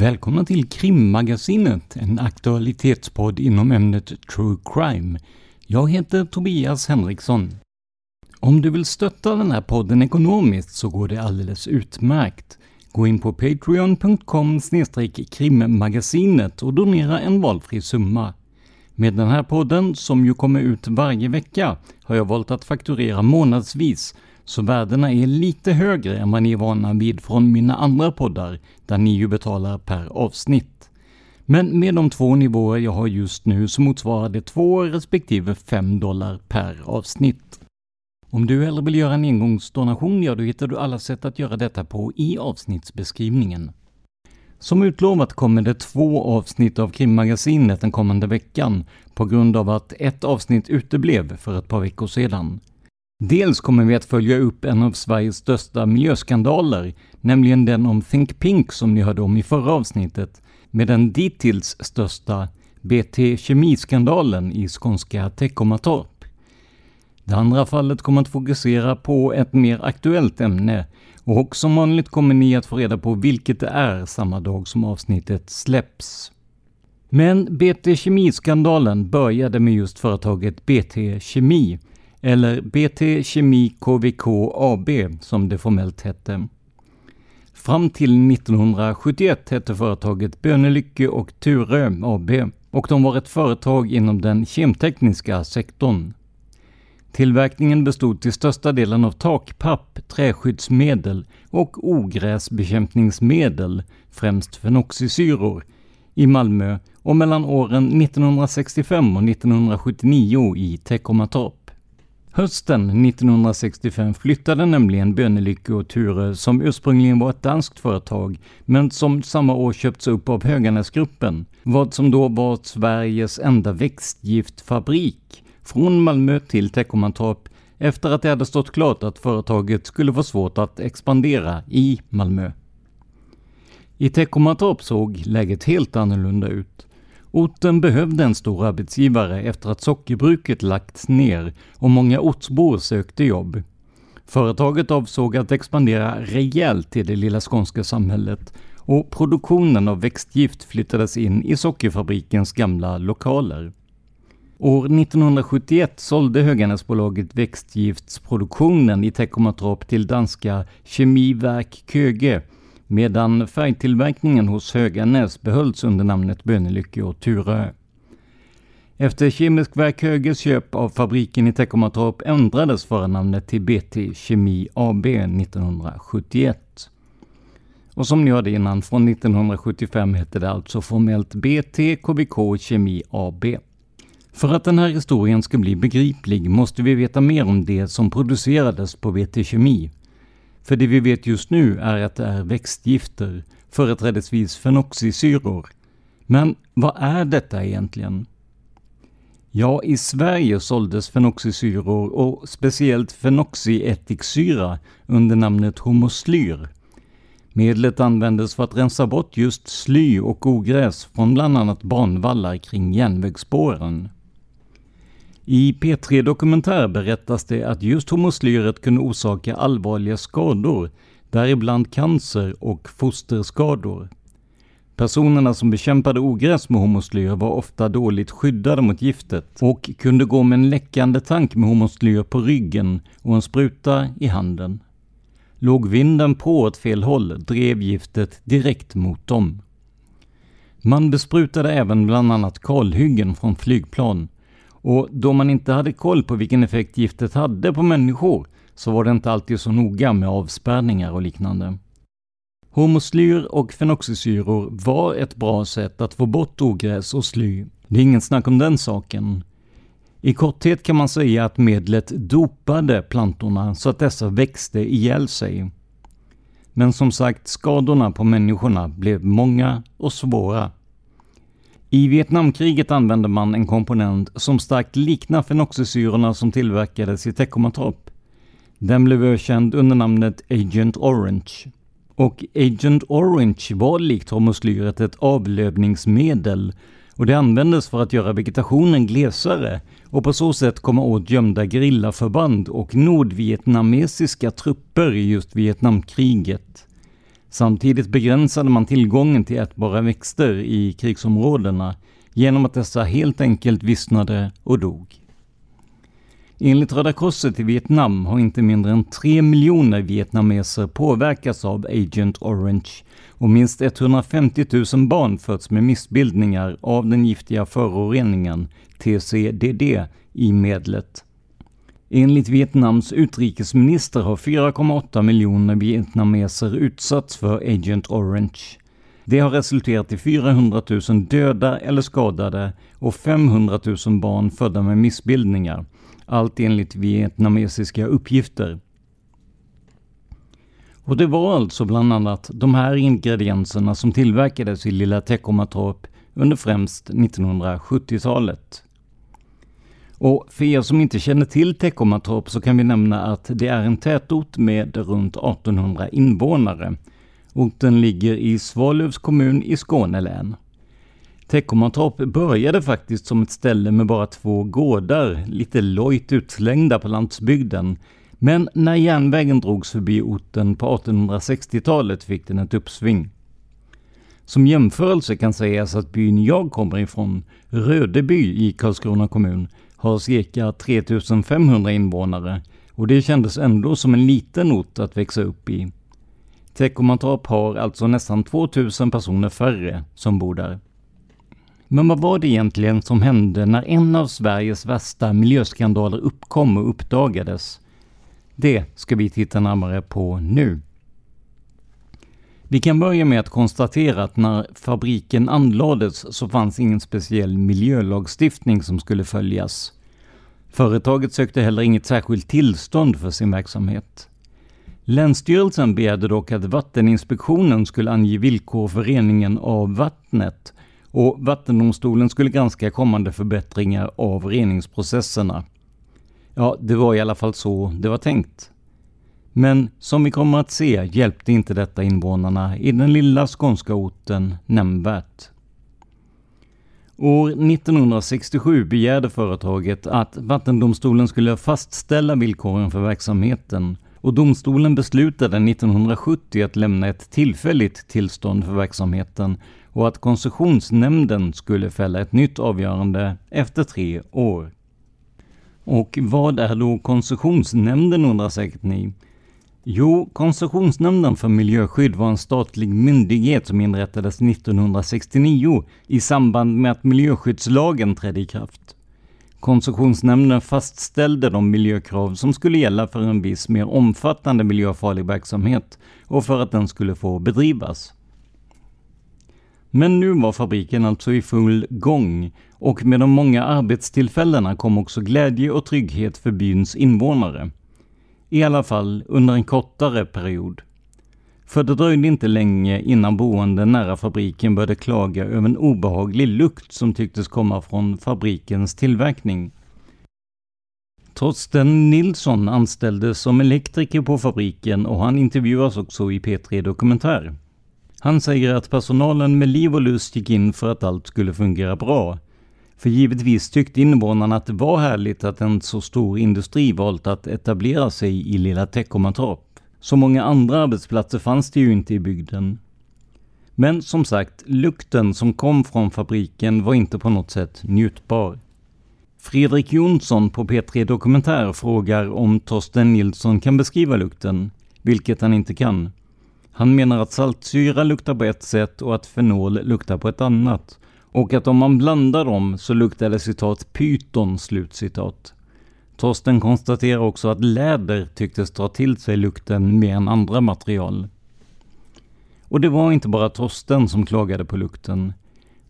Välkomna till Krimmagasinet, en aktualitetspodd inom ämnet True Crime. Jag heter Tobias Henriksson. Om du vill stötta den här podden ekonomiskt så går det alldeles utmärkt. Gå in på patreon.com krimmagasinet och donera en valfri summa. Med den här podden, som ju kommer ut varje vecka, har jag valt att fakturera månadsvis så värdena är lite högre än vad ni är vana vid från mina andra poddar, där ni ju betalar per avsnitt. Men med de två nivåer jag har just nu så motsvarar det 2 respektive 5 dollar per avsnitt. Om du hellre vill göra en engångsdonation, ja då hittar du alla sätt att göra detta på i avsnittsbeskrivningen. Som utlovat kommer det två avsnitt av krimmagasinet den kommande veckan på grund av att ett avsnitt uteblev för ett par veckor sedan. Dels kommer vi att följa upp en av Sveriges största miljöskandaler, nämligen den om Think Pink som ni hörde om i förra avsnittet, med den dittills största BT Kemiskandalen i skånska Teckomatorp. Det andra fallet kommer att fokusera på ett mer aktuellt ämne och som vanligt kommer ni att få reda på vilket det är samma dag som avsnittet släpps. Men BT Kemiskandalen började med just företaget BT Kemi eller BT Kemi KVK AB som det formellt hette. Fram till 1971 hette företaget Bönelycke och Turö AB och de var ett företag inom den kemtekniska sektorn. Tillverkningen bestod till största delen av takpapp, träskyddsmedel och ogräsbekämpningsmedel, främst fenoxisyror, i Malmö och mellan åren 1965 och 1979 i Teckomatorp. Hösten 1965 flyttade nämligen Bönelycke och Ture, som ursprungligen var ett danskt företag, men som samma år köpts upp av Höganäsgruppen, vad som då var Sveriges enda växtgiftfabrik, från Malmö till Teckomantorp efter att det hade stått klart att företaget skulle få svårt att expandera i Malmö. I Teckomantorp såg läget helt annorlunda ut. Orten behövde en stor arbetsgivare efter att sockerbruket lagts ner och många ortsbor sökte jobb. Företaget avsåg att expandera rejält i det lilla skånska samhället och produktionen av växtgift flyttades in i sockerfabrikens gamla lokaler. År 1971 sålde Höganäsbolaget växtgiftsproduktionen i Teckomatorp till danska Kemiverk Köge medan färgtillverkningen hos Höganäs behölls under namnet Bönelycke och Turö. Efter Kemisk Verk Höges köp av fabriken i Teckomatorp ändrades förnamnet till BT Kemi AB 1971. Och som ni hörde innan, från 1975 hette det alltså formellt BT KBK Kemi AB. För att den här historien ska bli begriplig måste vi veta mer om det som producerades på BT Kemi. För det vi vet just nu är att det är växtgifter, företrädesvis fenoxisyror. Men vad är detta egentligen? Ja, i Sverige såldes fenoxisyror och speciellt fenoxiättiksyra under namnet homoslyr. Medlet användes för att rensa bort just sly och ogräs från bland annat banvallar kring järnvägsspåren. I P3 Dokumentär berättas det att just hormoslyret kunde orsaka allvarliga skador, däribland cancer och fosterskador. Personerna som bekämpade ogräs med hormoslyr var ofta dåligt skyddade mot giftet och kunde gå med en läckande tank med hormoslyr på ryggen och en spruta i handen. Låg vinden på åt fel håll drev giftet direkt mot dem. Man besprutade även bland annat kalhyggen från flygplan och då man inte hade koll på vilken effekt giftet hade på människor så var det inte alltid så noga med avspärrningar och liknande. Hormoslyr och fenoxisyror var ett bra sätt att få bort ogräs och sly. Det är ingen snack om den saken. I korthet kan man säga att medlet dopade plantorna så att dessa växte ihjäl sig. Men som sagt, skadorna på människorna blev många och svåra. I Vietnamkriget använde man en komponent som starkt liknar fenoxisyrorna som tillverkades i Teckomatorp. Den blev ökänd under namnet Agent Orange. Och Agent Orange var likt hormoslyret ett avlövningsmedel och det användes för att göra vegetationen glesare och på så sätt komma åt gömda gerillaförband och nordvietnamesiska trupper i just Vietnamkriget. Samtidigt begränsade man tillgången till ätbara växter i krigsområdena genom att dessa helt enkelt vissnade och dog. Enligt Röda Korset i Vietnam har inte mindre än 3 miljoner vietnameser påverkats av Agent Orange och minst 150 000 barn fötts med missbildningar av den giftiga föroreningen TCDD i medlet. Enligt Vietnams utrikesminister har 4,8 miljoner vietnameser utsatts för Agent Orange. Det har resulterat i 400 000 döda eller skadade och 500 000 barn födda med missbildningar allt enligt vietnamesiska uppgifter. Och det var alltså bland annat de här ingredienserna som tillverkades i Lilla Teckomatorp under främst 1970-talet. Och för er som inte känner till Teckomatorp så kan vi nämna att det är en tätort med runt 1800 invånare. Orten ligger i Svalövs kommun i Skåne län. Teckomatorp började faktiskt som ett ställe med bara två gårdar, lite lojt utslängda på landsbygden. Men när järnvägen drogs förbi orten på 1860-talet fick den ett uppsving. Som jämförelse kan sägas att byn jag kommer ifrån, Rödeby i Karlskrona kommun, har cirka 3500 invånare och det kändes ändå som en liten ort att växa upp i. Teckomatorp har alltså nästan 2000 personer färre som bor där. Men vad var det egentligen som hände när en av Sveriges värsta miljöskandaler uppkom och uppdagades? Det ska vi titta närmare på nu. Vi kan börja med att konstatera att när fabriken anlades så fanns ingen speciell miljölagstiftning som skulle följas. Företaget sökte heller inget särskilt tillstånd för sin verksamhet. Länsstyrelsen begärde dock att Vatteninspektionen skulle ange villkor för reningen av vattnet och Vattendomstolen skulle granska kommande förbättringar av reningsprocesserna. Ja, det var i alla fall så det var tänkt. Men som vi kommer att se hjälpte inte detta invånarna i den lilla skånska orten nämnvärt. År 1967 begärde företaget att Vattendomstolen skulle fastställa villkoren för verksamheten och domstolen beslutade 1970 att lämna ett tillfälligt tillstånd för verksamheten och att koncessionsnämnden skulle fälla ett nytt avgörande efter tre år. Och vad är då koncessionsnämnden undrar säkert ni? Jo, Koncessionsnämnden för miljöskydd var en statlig myndighet som inrättades 1969 i samband med att miljöskyddslagen trädde i kraft. Koncessionsnämnden fastställde de miljökrav som skulle gälla för en viss mer omfattande miljöfarlig verksamhet och för att den skulle få bedrivas. Men nu var fabriken alltså i full gång och med de många arbetstillfällena kom också glädje och trygghet för byns invånare. I alla fall under en kortare period. För det dröjde inte länge innan boende nära fabriken började klaga över en obehaglig lukt som tycktes komma från fabrikens tillverkning. Torsten Nilsson anställdes som elektriker på fabriken och han intervjuas också i P3 Dokumentär. Han säger att personalen med liv och lust gick in för att allt skulle fungera bra. För givetvis tyckte invånarna att det var härligt att en så stor industri valt att etablera sig i lilla Teckomatorp. Så många andra arbetsplatser fanns det ju inte i bygden. Men som sagt, lukten som kom från fabriken var inte på något sätt njutbar. Fredrik Jonsson på P3 Dokumentär frågar om Torsten Nilsson kan beskriva lukten, vilket han inte kan. Han menar att saltsyra luktar på ett sätt och att fenol luktar på ett annat. Och att om man blandar dem så luktar det citat pyton, slutcitat. Torsten konstaterar också att läder tycktes dra till sig lukten mer än andra material. Och det var inte bara Torsten som klagade på lukten.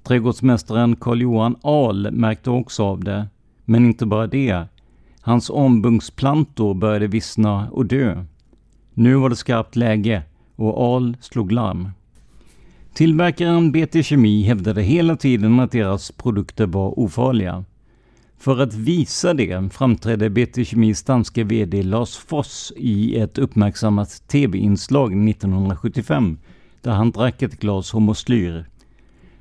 Trädgårdsmästaren Karl-Johan Ahl märkte också av det. Men inte bara det. Hans ombungsplantor började vissna och dö. Nu var det skarpt läge och Ahl slog larm. Tillverkaren BT Kemi hävdade hela tiden att deras produkter var ofarliga. För att visa det framträdde BT Kemis danske VD Lars Foss i ett uppmärksammat TV-inslag 1975 där han drack ett glas hormoslyr.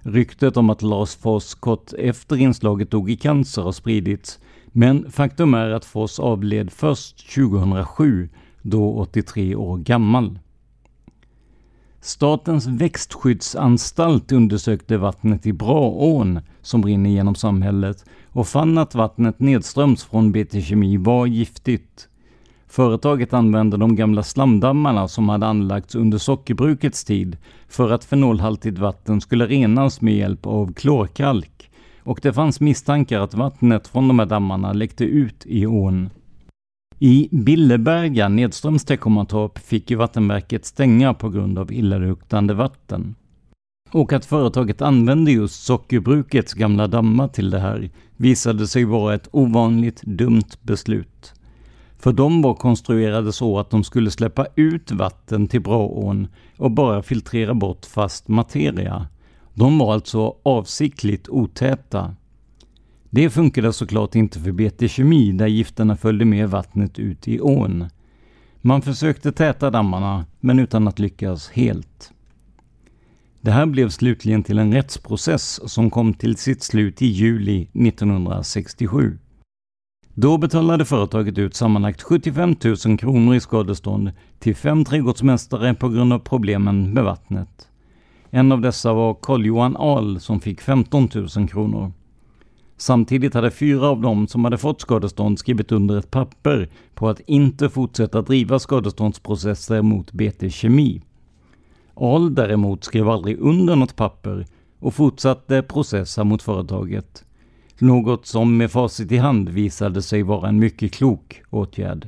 Ryktet om att Lars Foss kort efter inslaget dog i cancer har spridits, men faktum är att Foss avled först 2007, då 83 år gammal. Statens växtskyddsanstalt undersökte vattnet i Braån som rinner genom samhället och fann att vattnet nedströms från BT Kemi var giftigt. Företaget använde de gamla slamdammarna som hade anlagts under sockerbrukets tid för att fenolhaltigt vatten skulle renas med hjälp av klorkalk och det fanns misstankar att vattnet från de här dammarna läckte ut i ån. I Billeberga nedströms Teckomatorp fick ju vattenverket stänga på grund av illaluktande vatten. Och att företaget använde just sockerbrukets gamla dammar till det här visade sig vara ett ovanligt dumt beslut. För de var konstruerade så att de skulle släppa ut vatten till Braån och bara filtrera bort fast materia. De var alltså avsiktligt otäta. Det funkade såklart inte för BT Kemi där gifterna följde med vattnet ut i ån. Man försökte täta dammarna, men utan att lyckas helt. Det här blev slutligen till en rättsprocess som kom till sitt slut i juli 1967. Då betalade företaget ut sammanlagt 75 000 kronor i skadestånd till fem trädgårdsmästare på grund av problemen med vattnet. En av dessa var Carl-Johan Ahl som fick 15 000 kronor. Samtidigt hade fyra av dem som hade fått skadestånd skrivit under ett papper på att inte fortsätta driva skadeståndsprocesser mot BT Kemi. Ahl däremot skrev aldrig under något papper och fortsatte processa mot företaget. Något som med facit i hand visade sig vara en mycket klok åtgärd.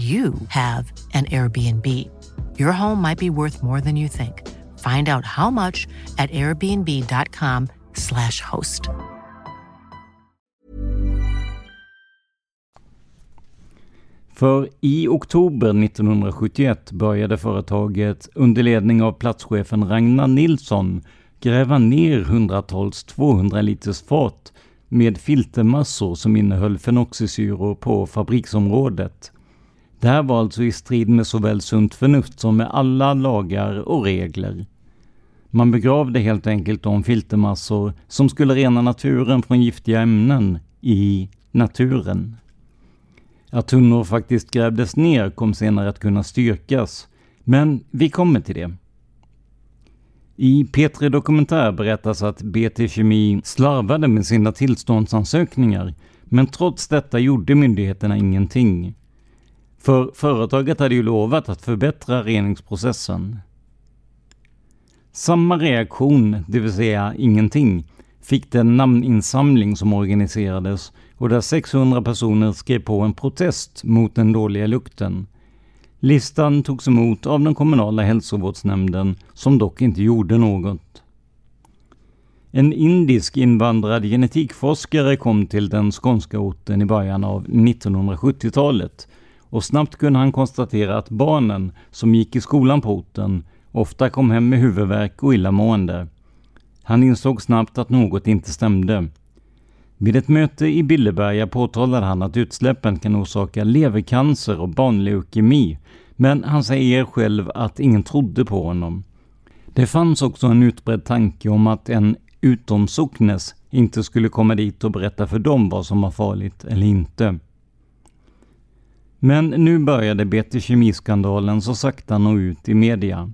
you have an Airbnb. Your home might be worth more than you think. Find out how much at airbnb.com/slash host. För i oktober 1971 började företaget under ledning av platschefen Ragnar Nilsson gräva ner hundratals 200 liters fat med filtermassor som innehöll fenoxisyror på fabriksområdet. Det här var alltså i strid med såväl sunt förnuft som med alla lagar och regler. Man begravde helt enkelt de filtermassor som skulle rena naturen från giftiga ämnen i naturen. Att tunnor faktiskt grävdes ner kom senare att kunna styrkas, men vi kommer till det. I P3 Dokumentär berättas att BT Kemi slarvade med sina tillståndsansökningar, men trots detta gjorde myndigheterna ingenting. För företaget hade ju lovat att förbättra reningsprocessen. Samma reaktion, det vill säga ingenting, fick den namninsamling som organiserades och där 600 personer skrev på en protest mot den dåliga lukten. Listan togs emot av den kommunala hälsovårdsnämnden som dock inte gjorde något. En indisk invandrad genetikforskare kom till den skånska orten i början av 1970-talet och snabbt kunde han konstatera att barnen som gick i skolan på orten ofta kom hem med huvudvärk och illamående. Han insåg snabbt att något inte stämde. Vid ett möte i Billeberga påtalade han att utsläppen kan orsaka levercancer och barnleukemi, men han säger själv att ingen trodde på honom. Det fanns också en utbredd tanke om att en utomsocknes inte skulle komma dit och berätta för dem vad som var farligt eller inte. Men nu började BT Kemi-skandalen så sakta nå ut i media.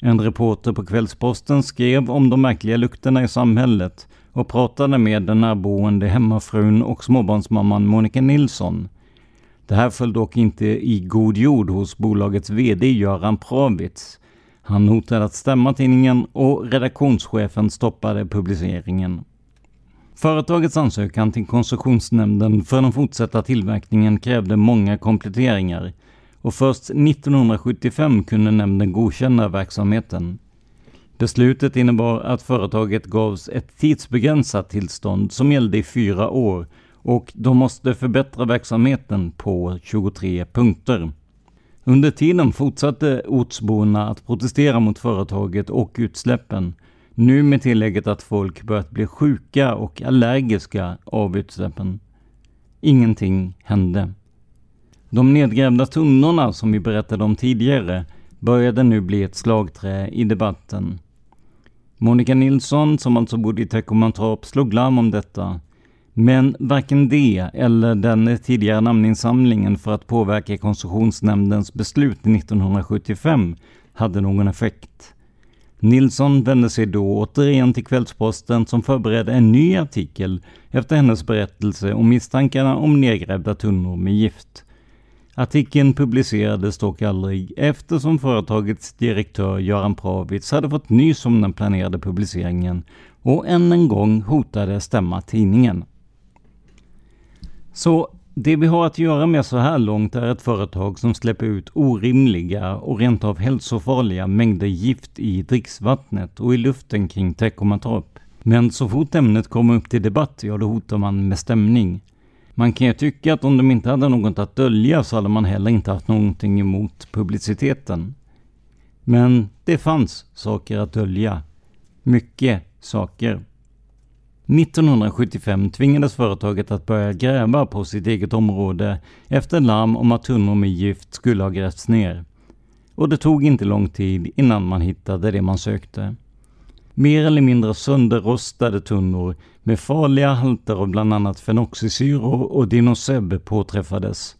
En reporter på Kvällsposten skrev om de märkliga lukterna i samhället och pratade med den närboende hemmafrun och småbarnsmamman Monica Nilsson. Det här föll dock inte i god jord hos bolagets VD Göran Pravitz. Han hotade att stämma tidningen och redaktionschefen stoppade publiceringen. Företagets ansökan till Koncessionsnämnden för den fortsatta tillverkningen krävde många kompletteringar och först 1975 kunde nämnden godkänna verksamheten. Beslutet innebar att företaget gavs ett tidsbegränsat tillstånd som gällde i fyra år och de måste förbättra verksamheten på 23 punkter. Under tiden fortsatte ortsborna att protestera mot företaget och utsläppen nu med tillägget att folk börjat bli sjuka och allergiska av utsläppen. Ingenting hände. De nedgrävda tunnorna som vi berättade om tidigare började nu bli ett slagträ i debatten. Monica Nilsson, som alltså bodde i Teckomantorp, slog larm om detta. Men varken det eller den tidigare namninsamlingen för att påverka Koncessionsnämndens beslut 1975 hade någon effekt. Nilsson vände sig då återigen till Kvällsposten som förberedde en ny artikel efter hennes berättelse om misstankarna om nedgrävda tunnor med gift. Artikeln publicerades dock aldrig eftersom företagets direktör Göran Pravitz hade fått nys om den planerade publiceringen och än en gång hotade stämma tidningen. Så det vi har att göra med så här långt är ett företag som släpper ut orimliga och rent av hälsofarliga mängder gift i dricksvattnet och i luften kring Teckomatorp. Men så fort ämnet kommer upp till debatt, ja då hotar man med stämning. Man kan ju tycka att om de inte hade något att dölja så hade man heller inte haft någonting emot publiciteten. Men det fanns saker att dölja. Mycket saker. 1975 tvingades företaget att börja gräva på sitt eget område efter larm om att tunnor med gift skulle ha grävts ner. Och det tog inte lång tid innan man hittade det man sökte. Mer eller mindre sönderrostade tunnor med farliga halter av bland annat fenoxisyror och dinoseb påträffades.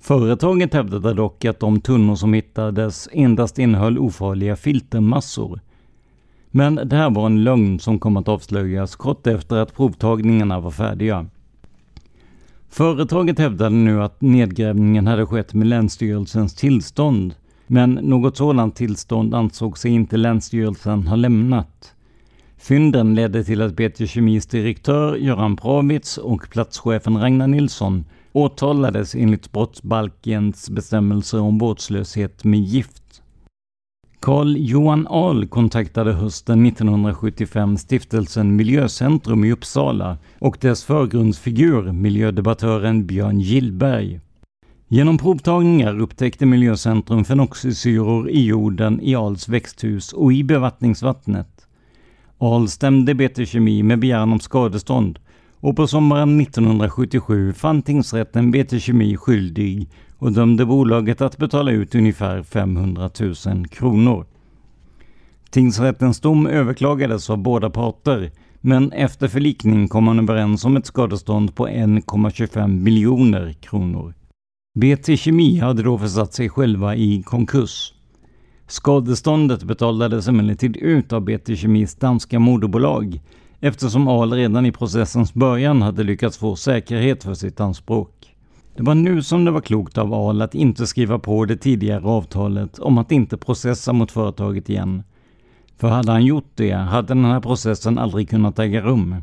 Företaget hävdade dock att de tunnor som hittades endast innehöll ofarliga filtermassor men det här var en lögn som kom att avslöjas kort efter att provtagningarna var färdiga. Företaget hävdade nu att nedgrävningen hade skett med Länsstyrelsens tillstånd, men något sådant tillstånd ansåg sig inte Länsstyrelsen ha lämnat. Fynden ledde till att BT Kemis direktör Göran Pravitz och platschefen Ragnar Nilsson åtalades enligt brottsbalkens bestämmelser om vårdslöshet med gift Carl Johan Ahl kontaktade hösten 1975 stiftelsen Miljöcentrum i Uppsala och dess förgrundsfigur, miljödebattören Björn Gillberg. Genom provtagningar upptäckte Miljöcentrum fenoxisyror i jorden i Ahls växthus och i bevattningsvattnet. Ahl stämde BT Kemi med begäran om skadestånd och på sommaren 1977 fann tingsrätten BT Kemi skyldig och dömde bolaget att betala ut ungefär 500 000 kronor. Tingsrättens dom överklagades av båda parter, men efter förlikning kom man överens om ett skadestånd på 1,25 miljoner kronor. BT Kemi hade då försatt sig själva i konkurs. Skadeståndet betalades emellertid ut av BT Kemis danska moderbolag eftersom Ahl redan i processens början hade lyckats få säkerhet för sitt anspråk. Det var nu som det var klokt av Ahl att inte skriva på det tidigare avtalet om att inte processa mot företaget igen. För hade han gjort det hade den här processen aldrig kunnat äga rum.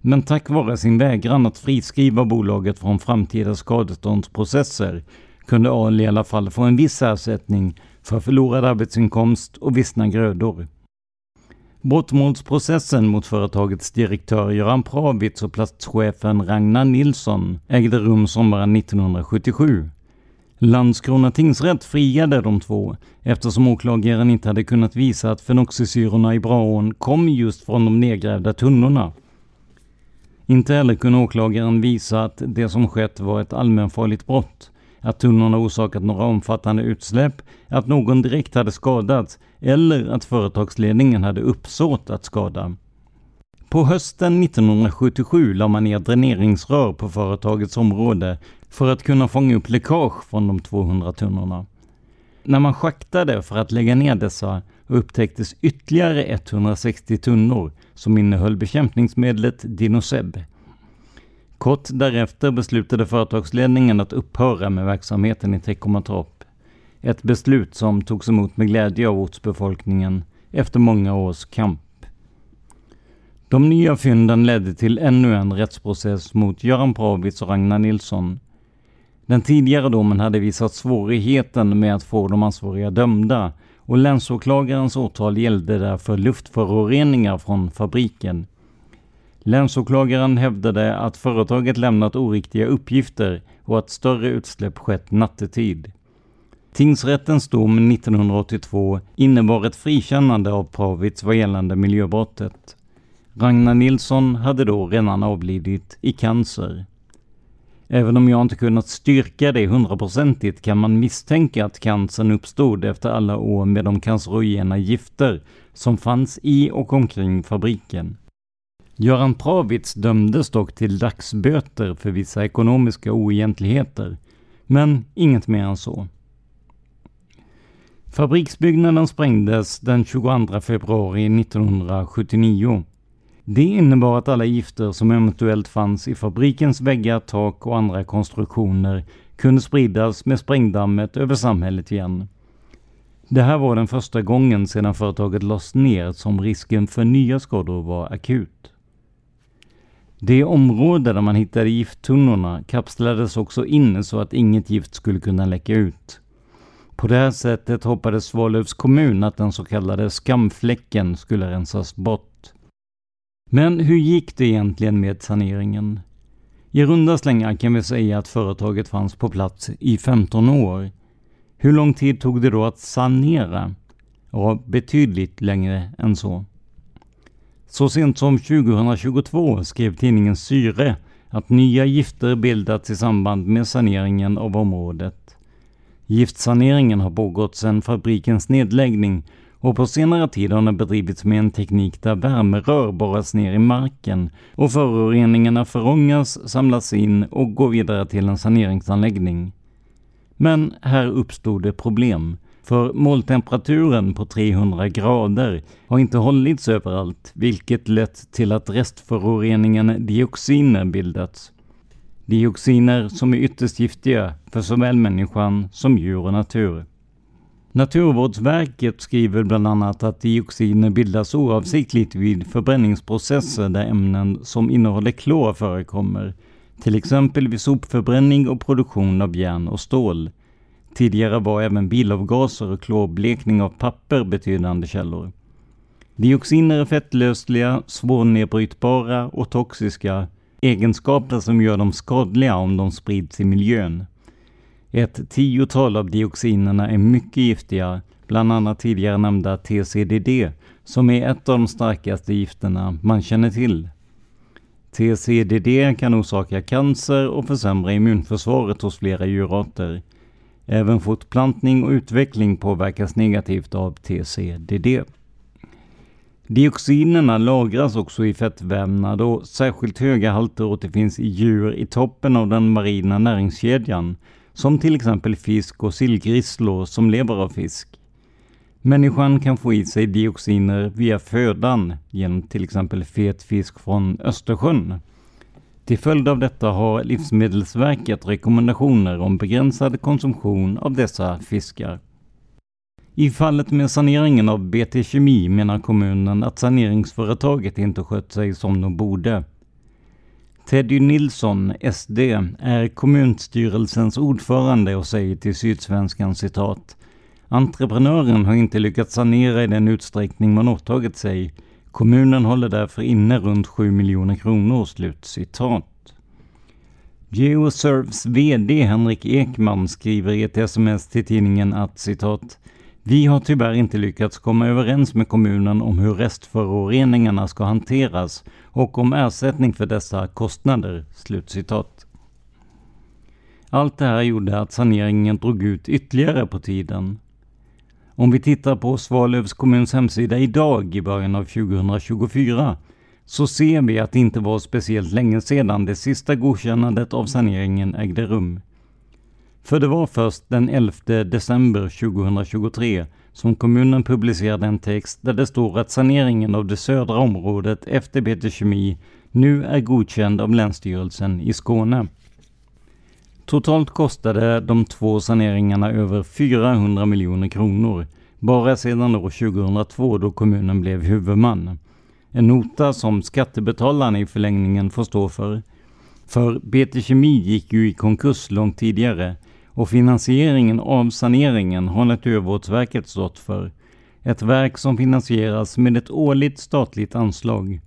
Men tack vare sin vägran att friskriva bolaget från framtida skadeståndsprocesser kunde Ahl i alla fall få en viss ersättning för förlorad arbetsinkomst och vissna grödor. Brottmålsprocessen mot företagets direktör Göran Pravitz och platschefen Ragnar Nilsson ägde rum sommaren 1977. Landskrona tingsrätt friade de två eftersom åklagaren inte hade kunnat visa att fenoxisyrorna i Braån kom just från de nedgrävda tunnorna. Inte heller kunde åklagaren visa att det som skett var ett allmänfarligt brott att tunnorna orsakat några omfattande utsläpp, att någon direkt hade skadats eller att företagsledningen hade uppsåt att skada. På hösten 1977 la man ner dräneringsrör på företagets område för att kunna fånga upp läckage från de 200 tunnorna. När man schaktade för att lägga ner dessa upptäcktes ytterligare 160 tunnor som innehöll bekämpningsmedlet Dinoseb. Kort därefter beslutade företagsledningen att upphöra med verksamheten i Teckomatorp. Ett beslut som togs emot med glädje av ortsbefolkningen efter många års kamp. De nya fynden ledde till ännu en rättsprocess mot Göran Pravitz och Ragnar Nilsson. Den tidigare domen hade visat svårigheten med att få de ansvariga dömda och länsåklagarens åtal gällde därför luftföroreningar från fabriken Länsåklagaren hävdade att företaget lämnat oriktiga uppgifter och att större utsläpp skett nattetid. Tingsrättens dom 1982 innebar ett frikännande av Pravitz vad gällande miljöbrottet. Ragnar Nilsson hade då redan avlidit i cancer. Även om jag inte kunnat styrka det hundraprocentigt kan man misstänka att cancern uppstod efter alla år med de cancerogena gifter som fanns i och omkring fabriken. Göran Pravitz dömdes dock till dagsböter för vissa ekonomiska oegentligheter, men inget mer än så. Fabriksbyggnaden sprängdes den 22 februari 1979. Det innebar att alla gifter som eventuellt fanns i fabrikens väggar, tak och andra konstruktioner kunde spridas med sprängdammet över samhället igen. Det här var den första gången sedan företaget lades ner som risken för nya skador var akut. Det område där man hittade gifttunnorna kapslades också in så att inget gift skulle kunna läcka ut. På det här sättet hoppades Svalövs kommun att den så kallade skamfläcken skulle rensas bort. Men hur gick det egentligen med saneringen? I runda slängar kan vi säga att företaget fanns på plats i 15 år. Hur lång tid tog det då att sanera? Ja, betydligt längre än så. Så sent som 2022 skrev tidningen Syre att nya gifter bildats i samband med saneringen av området. Giftsaneringen har pågått sedan fabrikens nedläggning och på senare tid har den bedrivits med en teknik där värmerör borras ner i marken och föroreningarna förångas, samlas in och går vidare till en saneringsanläggning. Men här uppstod det problem. För måltemperaturen på 300 grader har inte hållits överallt, vilket lett till att restföroreningen dioxiner bildats. Dioxiner som är ytterst giftiga för såväl människan som djur och natur. Naturvårdsverket skriver bland annat att dioxiner bildas oavsiktligt vid förbränningsprocesser där ämnen som innehåller klor förekommer, till exempel vid sopförbränning och produktion av järn och stål. Tidigare var även bilavgaser och klorblekning av papper betydande källor. Dioxiner är fettlösliga, svårnedbrytbara och toxiska, egenskaper som gör dem skadliga om de sprids i miljön. Ett tiotal av dioxinerna är mycket giftiga, bland annat tidigare nämnda TCDD, som är ett av de starkaste gifterna man känner till. TCDD kan orsaka cancer och försämra immunförsvaret hos flera djurarter. Även fortplantning och utveckling påverkas negativt av TCDD. Dioxinerna lagras också i fettvävnad och särskilt höga halter återfinns i djur i toppen av den marina näringskedjan som till exempel fisk och sillgrisslor som lever av fisk. Människan kan få i sig dioxiner via födan genom till exempel fet fisk från Östersjön. Till följd av detta har Livsmedelsverket rekommendationer om begränsad konsumtion av dessa fiskar. I fallet med saneringen av BT Kemi menar kommunen att saneringsföretaget inte skött sig som de borde. Teddy Nilsson, SD, är kommunstyrelsens ordförande och säger till Sydsvenskan citat Entreprenören har inte lyckats sanera i den utsträckning man åtagit sig. Kommunen håller därför inne runt 7 miljoner kronor. Slut citat. Geoserves VD Henrik Ekman skriver i ett sms till tidningen att citat vi har tyvärr inte lyckats komma överens med kommunen om hur restföroreningarna ska hanteras och om ersättning för dessa kostnader." Slutcitat. Allt det här gjorde att saneringen drog ut ytterligare på tiden. Om vi tittar på Svalövs kommuns hemsida idag i början av 2024 så ser vi att det inte var speciellt länge sedan det sista godkännandet av saneringen ägde rum. För det var först den 11 december 2023 som kommunen publicerade en text där det står att saneringen av det södra området efter BT Kemi nu är godkänd av Länsstyrelsen i Skåne. Totalt kostade de två saneringarna över 400 miljoner kronor, bara sedan år 2002 då kommunen blev huvudman. En nota som skattebetalarna i förlängningen får stå för. För BT Kemi gick ju i konkurs långt tidigare och finansieringen av saneringen har Naturvårdsverket stått för. Ett verk som finansieras med ett årligt statligt anslag.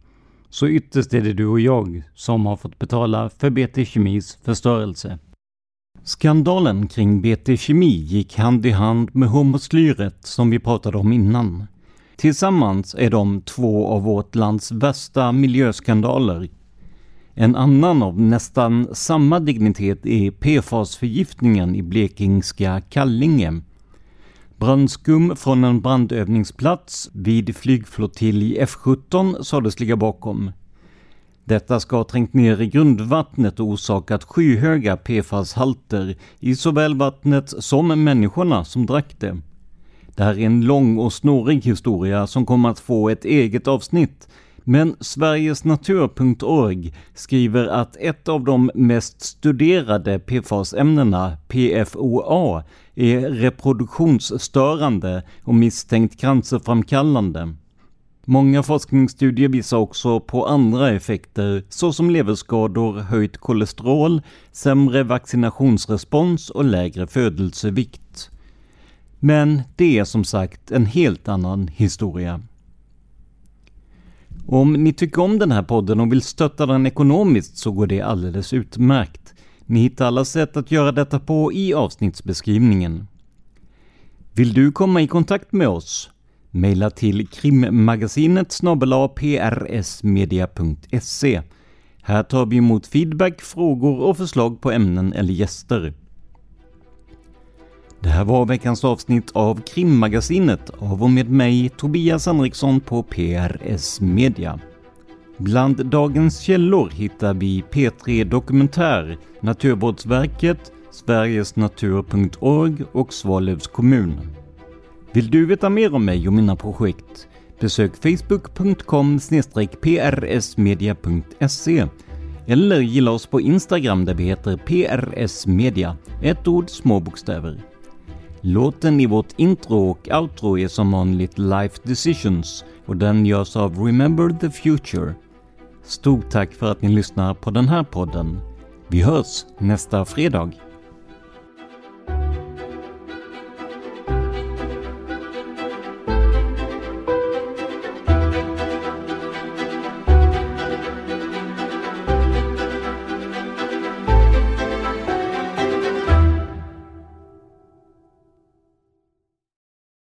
Så ytterst är det du och jag som har fått betala för BT Kemis förstörelse. Skandalen kring BT Kemi gick hand i hand med hormoslyret som vi pratade om innan. Tillsammans är de två av vårt lands värsta miljöskandaler en annan av nästan samma dignitet är PFAS-förgiftningen i blekingska Kallinge. Brandskum från en brandövningsplats vid flygflottilj F17 sades ligga bakom. Detta ska ha trängt ner i grundvattnet och orsakat skyhöga PFAS-halter i såväl vattnet som människorna som drack det. Det här är en lång och snårig historia som kommer att få ett eget avsnitt. Men Sverigesnatur.org skriver att ett av de mest studerade PFAS-ämnena, PFOA, är reproduktionsstörande och misstänkt cancerframkallande. Många forskningsstudier visar också på andra effekter såsom leverskador, höjt kolesterol, sämre vaccinationsrespons och lägre födelsevikt. Men det är som sagt en helt annan historia. Om ni tycker om den här podden och vill stötta den ekonomiskt så går det alldeles utmärkt. Ni hittar alla sätt att göra detta på i avsnittsbeskrivningen. Vill du komma i kontakt med oss? Maila till krimmagasinet prsmedia.se. Här tar vi emot feedback, frågor och förslag på ämnen eller gäster. Det här var veckans avsnitt av Krimmagasinet av och med mig Tobias Henriksson på PRS Media. Bland dagens källor hittar vi P3 Dokumentär, Naturvårdsverket, Sverigesnatur.org och Svalövs kommun. Vill du veta mer om mig och mina projekt? Besök facebook.com prsmedia.se eller gilla oss på Instagram där vi heter prsmedia, ett ord, små bokstäver. Låten i vårt intro och outro är som vanligt Life Decisions och den görs av Remember the Future. Stort tack för att ni lyssnar på den här podden. Vi hörs nästa fredag.